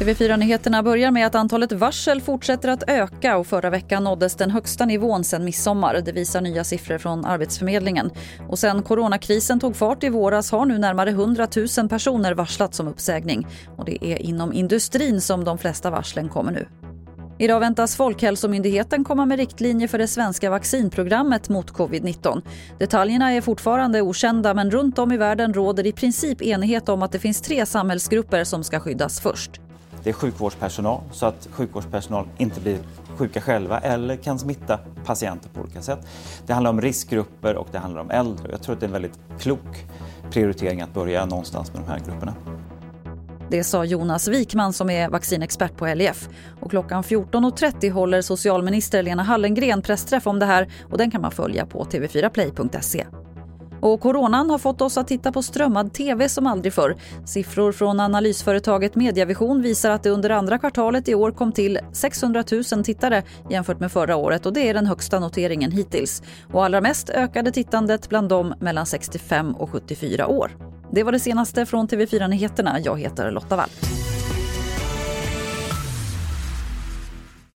TV4-nyheterna börjar med att antalet varsel fortsätter att öka och förra veckan nåddes den högsta nivån sedan midsommar. Det visar nya siffror från Arbetsförmedlingen. Och sen coronakrisen tog fart i våras har nu närmare 100 000 personer varslats om uppsägning. Och det är inom industrin som de flesta varslen kommer nu. Idag väntas Folkhälsomyndigheten komma med riktlinjer för det svenska vaccinprogrammet mot covid-19. Detaljerna är fortfarande okända men runt om i världen råder i princip enighet om att det finns tre samhällsgrupper som ska skyddas först. Det är sjukvårdspersonal så att sjukvårdspersonal inte blir sjuka själva eller kan smitta patienter på olika sätt. Det handlar om riskgrupper och det handlar om äldre. Jag tror att det är en väldigt klok prioritering att börja någonstans med de här grupperna. Det sa Jonas Wikman som är vaccinexpert på LIF. Och klockan 14.30 håller socialminister Lena Hallengren pressträff om det här och den kan man följa på tv4play.se. Mm. Och coronan har fått oss att titta på strömmad tv som aldrig förr. Siffror från analysföretaget Mediavision visar att det under andra kvartalet i år kom till 600 000 tittare jämfört med förra året och det är den högsta noteringen hittills. Och allra mest ökade tittandet bland dem mellan 65 och 74 år. Det var det senaste från TV4 Nyheterna. Jag heter Lotta Wall.